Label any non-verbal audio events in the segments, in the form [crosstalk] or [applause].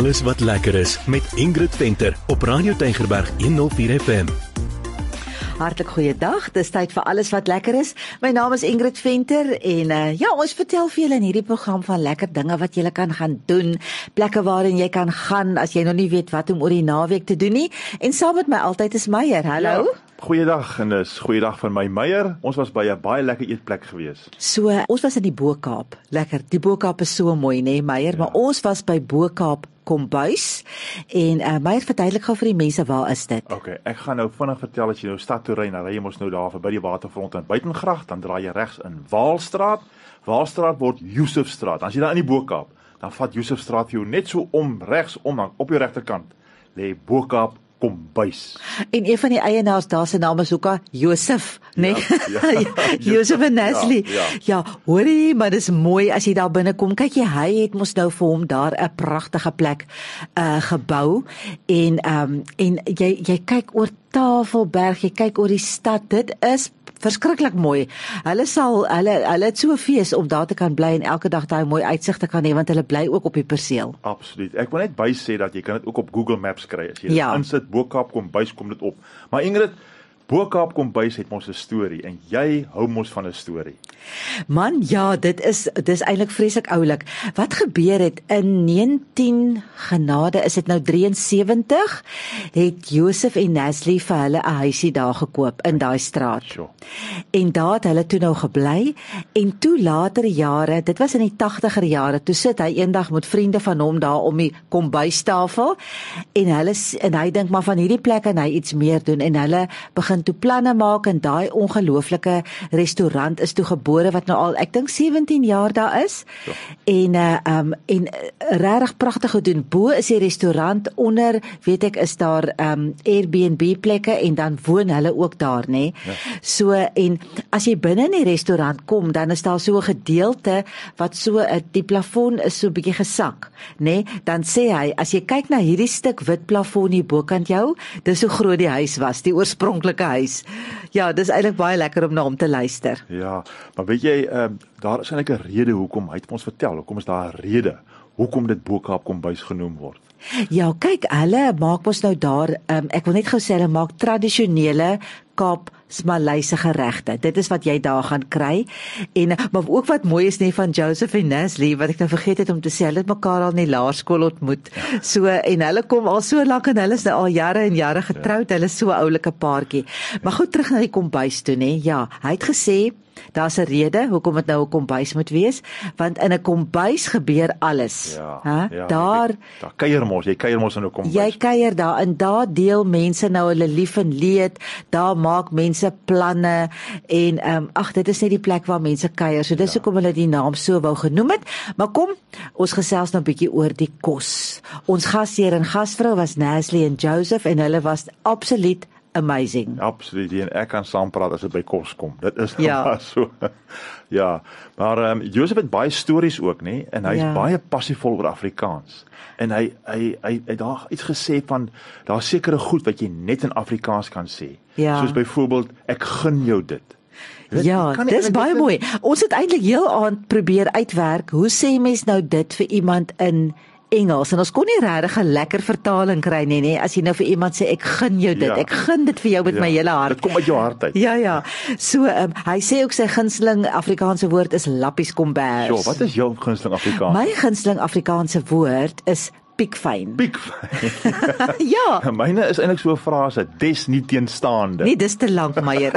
alles wat lekker is met Ingrid Venter op Radio Tygerberg 104 FM. Hartlik goeiedag. Dis tyd vir alles wat lekker is. My naam is Ingrid Venter en uh, ja, ons vertel vir julle in hierdie program van lekker dinge wat jy kan gaan doen, plekke waarheen jy kan gaan as jy nog nie weet wat om oor die naweek te doen nie. En saam met my altyd is Meyer. Hallo. Ja. Goeiedag en dis goeiedag van my Meyer. Ons was by 'n baie lekker eetplek gewees. So, ons was in die Bo-Kaap. Lekker. Die Bo-Kaap is so mooi, nê, nee, Meyer, ja. maar ons was by Bo-Kaap kombuis en uh, Meyer verduidelik gou vir die mense waar is dit? Okay, ek gaan nou vinnig vertel as jy nou stad toe ry, dan ry jy mos nou daar verby die waterfront in Buitengracht, dan draai jy regs in Waalstraat. Waalstraat word Josefstraat. As jy daar in die Bo-Kaap, dan vat Josefstraat vir jou net so om regs om dan op jou regterkant lê Bo-Kaap kombuis. En een van die eienaars daar se naam is Hoeka Josef, né? Nee? Ja, [laughs] ja. Josef en Nesli. Ja, ja. ja, hoorie, maar dis mooi as jy daar binne kom. Kyk jy, hy het mos nou vir hom daar 'n pragtige plek uh gebou en ehm um, en jy jy kyk oor Tafelberg, jy kyk oor die stad. Dit is verskriklik mooi. Hulle sal hulle hulle het so 'n fees om daar te kan bly en elke dag daai mooi uitsig te kan hê want hulle bly ook op die perseel. Absoluut. Ek wil net by sê dat jy kan dit ook op Google Maps kry as jy ja. insit Bokaap kom bys kom dit op. Maar Ingrid, Bokaap kom bys het mos 'n storie en jy hou mos van 'n storie. Man, ja, dit is dis eintlik vreeslik oulik. Wat gebeur het in 19 genade, is dit nou 73, het Josef en Nesli vir hulle 'n huisie daar gekoop in daai straat. Sure. En daar het hulle toe nou gebly en toe later jare, dit was in die 80er jare, toe sit hy eendag met vriende van hom daar om die kombuistafel en hulle en hy dink maar van hierdie plek en hy iets meer doen en hulle begin begin toe planne maak en daai ongelooflike restaurant is toe gebore wat nou al ek dink 17 jaar daar is. Ja. En uh um en uh, regtig pragtig gedoen. Bo is die restaurant onder, weet ek, is daar um Airbnb plekke en dan woon hulle ook daar, nê. Nee? Ja. So en as jy binne in die restaurant kom, dan is daar so 'n gedeelte wat so 'n uh, die plafon is so bietjie gesak, nê? Nee? Dan sê hy, as jy kyk na hierdie stuk wit plafon hier bokant jou, dis hoe groot die huis was, die oorspronklike huis. Ja, dis eintlik baie lekker om na hom te luister. Ja, maar weet jy, uh, daar is eintlik 'n rede hoekom hy het ons vertel. Hoekom is daar 'n rede hoekom dit Bokaap kombuis genoem word? Ja, kyk, hulle maak mos nou daar, um, ek wil net gou sê hulle maak tradisionele Kaap Smalyse geregte. Dit is wat jy daar gaan kry. En maar ook wat mooi is nie van Joseph en Nesli wat ek nou vergeet het om te sê, hulle het mekaar al in die laerskool ontmoet. So en hulle kom al so lank en hulle is nou al jare en jare getroud. Hulle is so 'n oulike paartjie. Maar goed terug na die kombuis toe nê. Ja, hy het gesê Daar's 'n rede hoekom dit nou 'n kombuis moet wees, want in 'n kombuis gebeur alles. Ja, Hæ? Ja, daar daar kuier mos, jy kuier mos in 'n kombuis. Jy kuier daar en daar deel mense nou hulle lief en leed. Daar maak mense planne en ehm um, ag, dit is net die plek waar mense kuier. So dis ja. hoekom hulle die naam so wou genoem het. Maar kom, ons gesels nou 'n bietjie oor die kos. Ons gasheer en gasvrou was Nasli en Joseph en hulle was absoluut amazing. Absoluut. En ek kan saampraat as dit by kos kom. Dit is ja. [laughs] so. ja. Maar ehm um, Josef het baie stories ook, nê? En hy's ja. baie passievol oor Afrikaans. En hy hy hy het daar iets gesê van daar's sekere goed wat jy net in Afrikaans kan sê. Ja. Soos byvoorbeeld ek gun jou dit. Dit, ja, dis baie mooi. Ons het eintlik heel aand probeer uitwerk hoe sê mens nou dit vir iemand in Engels en ons kon nie regtig 'n lekker vertaling kry nie, nê. As jy nou vir iemand sê ek gun jou dit, ja. ek gun dit vir jou met ja. my hele hart. Dit kom uit jou hart uit. Ja, ja. So, um, hy sê ook sy gunsteling Afrikaanse woord is lappies kombers. Ja, wat is jou gunsteling Afrikaans? My gunsteling Afrikaanse woord is piekfyn. Piekfyn. [laughs] ja. [laughs] Myne is eintlik so 'n frase, des nie teenstaande. Nee, dis te lank, Meyer.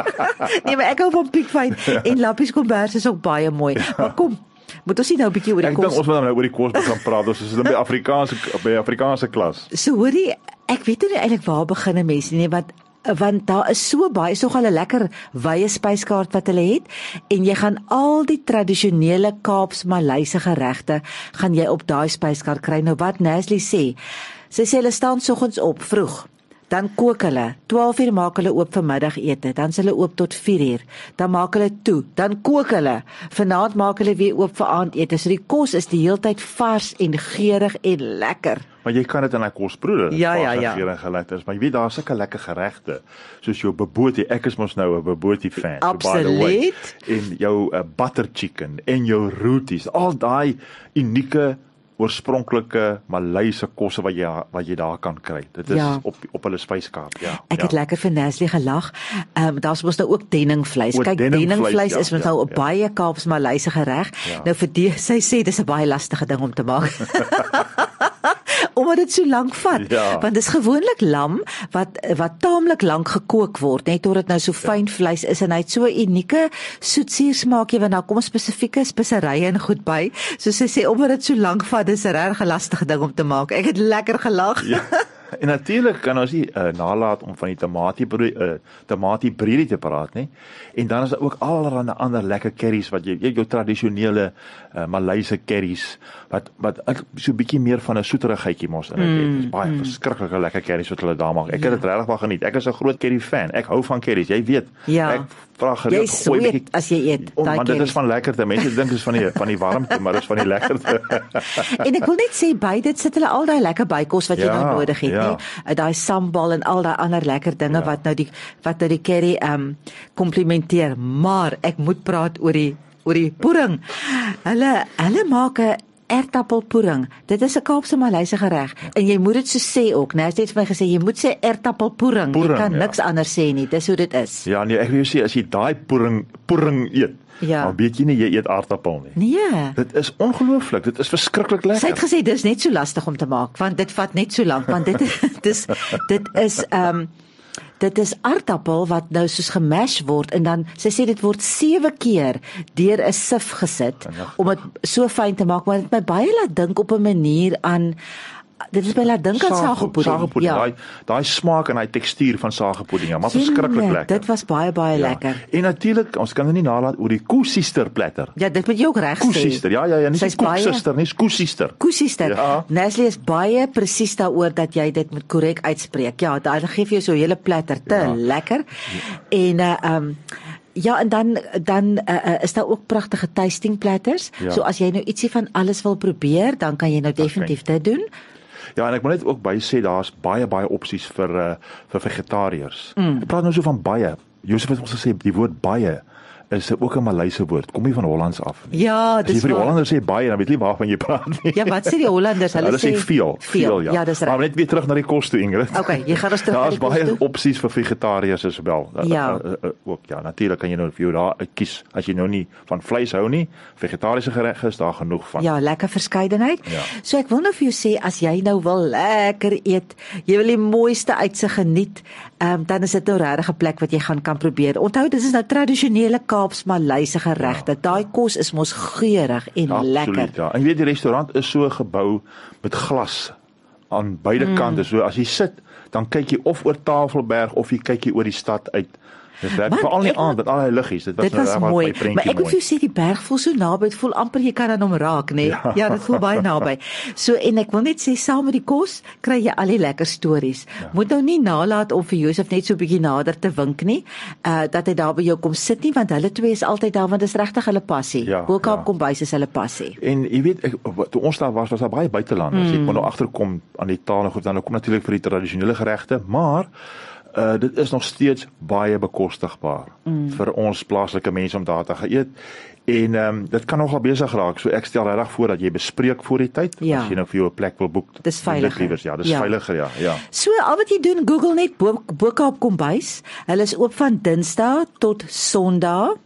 [laughs] nee, maar ek hou van piekfyn en lappies kombers is ook baie mooi. Maar kom, Moet ons nie nou 'n bietjie oor die kos. Ek dink ons moet nou oor die kos begin praat. Ons is dan by Afrikaanse by Afrikaanse klas. So hoorie, ek weet nie eintlik waar begin mense nie, want want daar is so baie so 'n lekker wye spyskaart wat hulle het en jy gaan al die tradisionele Kaapse Malayse geregte gaan jy op daai spyskaart kry. Nou wat Nasli sê, sy sê hulle staan soggens op vroeg dan kook hulle. 12 uur maak hulle oop vir middagete, dan s' hulle oop tot 4 uur. Dan maak hulle toe, dan kook hulle. Vanaand maak hulle weer oop vir aandete. So die kos is die heeltyd vars en geurig en lekker. Maar jy kan dit in 'n kosbroeder. Ja, ja, ja. Geurig gelekker is, maar jy weet daar's sulke lekker geregte soos jou bobotie. Ek is mos nou 'n bobotie fan. Absoluut. En jou uh, butter chicken en jou rooties, al daai unieke oorspronklike Maleise kosse wat jy wat jy daar kan kry. Dit is ja. op op hulle spyskaart, ja. Ek ja. het lekker vir Neslie gelag. Ehm um, daar's mos nou ook denningvleis. Kyk, denningvleis ja, is mos ja, nou 'n ja. baie Kaaps Maleise gereg. Ja. Nou vir die sy sê dis 'n baie lastige ding om te maak. [laughs] [laughs] omdat dit so lank vat. Ja. Want dit is gewoonlik lam wat wat taamlik lank gekook word net tot dit nou so ja. fyn vleis is en hy het so 'n unieke soetsuur smaakie want daar kom spesifieke speserye en goed by. So sy sê omdat dit so lank vat, dis 'n regtig lastige ding om te maak. Ek het lekker gelag. Ja. [laughs] En natuurlik kan ons nie uh, nalat om van die tamatie brood uh, tamatie broodie te praat nie. En dan is daar ook allerlei ander lekker curries wat jy jou tradisionele uh, Maleise curries wat wat so 'n bietjie meer van 'n soeterigheidjie mos in dit. Mm, dit is baie mm. verskriklike lekker curries wat hulle daar maak. Ek ja. het dit regtig baie geniet. Ek is 'n groot curry fan. Ek hou van curries. Jy weet. Ja. Ek vra gereeld gooi bietjie as jy eet. Oh, want dit is van lekkerte. Mense dink dit is van die van die warmte, maar dit is van die lekkerte. [laughs] en ek wil net sê by dit sit hulle al daai lekker bykos wat jy ja, nou nodig het, ja. Nie? Daai sambal en al daai ander lekker dinge ja. wat nou die wat nou die curry ehm um, komplementeer. Maar ek moet praat oor die oor die pudding. Hulle hulle maak 'n ertappelpudding. Dit is 'n Kaapse Maleise gereg en jy moet dit so sê ook, né? Jy het vir my gesê jy moet sê ertappelpudding. Jy kan ja. niks anders sê nie. Dis hoe dit is. Ja, nee, ek wil jou sê as jy daai pudding pudding eet Ja. Dan weet jy nie jy eet aardappel nie. Nee. Dit is ongelooflik. Dit is verskriklik lekker. Sy het gesê dis net so lastig om te maak want dit vat net so lank want dit [laughs] dis dit is ehm um, dit is aardappel wat nou soos gemash word en dan sy sê dit word 7 keer deur 'n sif gesit om dit so fyn te maak maar dit my baie laat dink op 'n manier aan dit is baie dink aan sagepudding. Sagepudding. Ja. Daai daai smaak en daai tekstuur van sagepudding, ja, maar verskriklik lekker. Dit was baie baie ja. lekker. En natuurlik, ons kan dit nie nalat oor die koesister platter. Ja, dit moet jy ook reg sê. Koesister. Ja, ja, ja, nie koesister nie, koesister. Koesister. Ja. Nestle is baie presies daaroor dat jy dit moet korrek uitspreek. Ja, dan gee vir jou so 'n hele platter te ja. lekker. En uh um Ja en dan dan uh, uh, is daar ook pragtige tasting platters. Ja. So as jy nou ietsie van alles wil probeer, dan kan jy nou definitief dit doen. Ja, en ek moet net ook by sê daar's baie baie opsies vir uh vir vegetariërs. Mm. Ek praat nou so van baie. Josef het ons gesê die woord baie is ook 'n Maleise woord. Kom nie van Hollands af nie. Ja, dis. Jy vir die Hollanders sê baie, dan weet jy waarvan jy praat nie. Ja, wat sê die Hollanders? Hulle, hulle sê veel, veel ja. Ja, dis reg. Maar net weer terug na die kos toe, Ingrid. Okay, jy gaan ons terug. Daar's baie opsies vir vegetariërs as wel. Ja. Uh, uh, uh, ook ja, natuurlik kan jy nou vir jou daar kies as jy nou nie van vleis hou nie. Vegetariese geregte is daar genoeg van. Ja, lekker verskeidenheid. Ja. So ek wil nou vir jou sê as jy nou wil lekker eet, jy wil die mooiste uitsig geniet, um, dan is dit nou regtig 'n plek wat jy gaan kan probeer. Onthou, dit is nou tradisionele Kaaps Maleise geregte. Ja. Daai kos is mos geurig en ja, lekker. Absoluut, ja. En jy weet die restaurant is so gebou met glas aan beide mm. kante. So as jy sit, dan kyk jy of oor Tafelberg of jy kyk jy oor die stad uit. Dis reg veral nie aan dat al die liggies. Dit was, dit was mooi. Maar ek moet vir jou sê die berg voel so naby, dit voel amper jy kan aan hom raak, nê? Nee? Ja. ja, dit voel baie naby. So en ek wil net sê saam met die kos kry jy al die lekker stories. Ja. Moet nou nie nalat om vir Josef net so 'n bietjie nader te wink nie, uh dat hy daar by jou kom sit nie want hulle twee is altyd daar want dit is regtig hulle passie. Ja, Bokaap ja. kom bys is hulle passie. En jy weet ek toe ons daar was was daar baie buitelanders. Mm. Ek kon nou agterkom aan die taal en goed dan kom natuurlik vir die tradisionele geregte, maar uh dit is nog steeds baie bekostigbaar mm. vir ons plaaslike mense om daar te eet. En ehm um, dit kan nogal besig raak. So ek stel regtig voor dat jy bespreek voor die tyd ja. as jy nou vir jou 'n plek wil boek. Dis veiliger. Liewers, ja, dis ja. veiliger ja, ja. So al wat jy doen, Google net Bokaap Kombuis. Hulle is oop van Dinsdag tot Sondag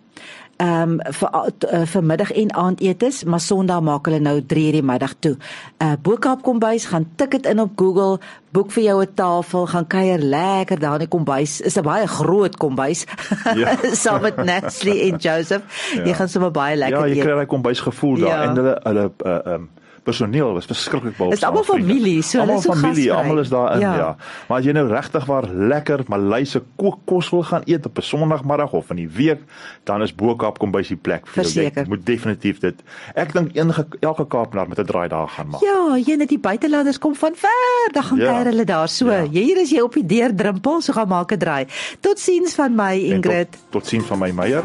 ehm um, vir uh, vir middag en aandetes, maar Sondag maak hulle nou 3:00 die middag toe. Uh Bokaap kombuis, gaan tik dit in op Google, boek vir jou 'n tafel, gaan kuier lekker daar in die kombuis. Is 'n baie groot kombuis. Ja. [laughs] Saam met Nestle en Joseph. Ja. Jy gaan sommer baie lekker eet. Ja, jy kry daai kombuis gevoel daar ja. en hulle hulle uh um personeel was verskriklik baie. Dit is almal familie, so hulle is so familie, almal is daar in, ja. ja. Maar as jy nou regtig waar lekker Maleise kookkos wil gaan eet op 'n Sondagmiddag of in die week, dan is Bokaap kom by sy plek vir jou. Jy moet definitief dit. Ek dink enige elke Kaapenaar met 'n draai daar gaan maak. Ja, jy net die buitelanders kom van ver, dan gaan ja. kuier hulle daar so. Ja. Hier is jy op die deur drempel, so gaan maak 'n draai. Totsiens van my Ingrid. Tot, totsiens van my Meyer.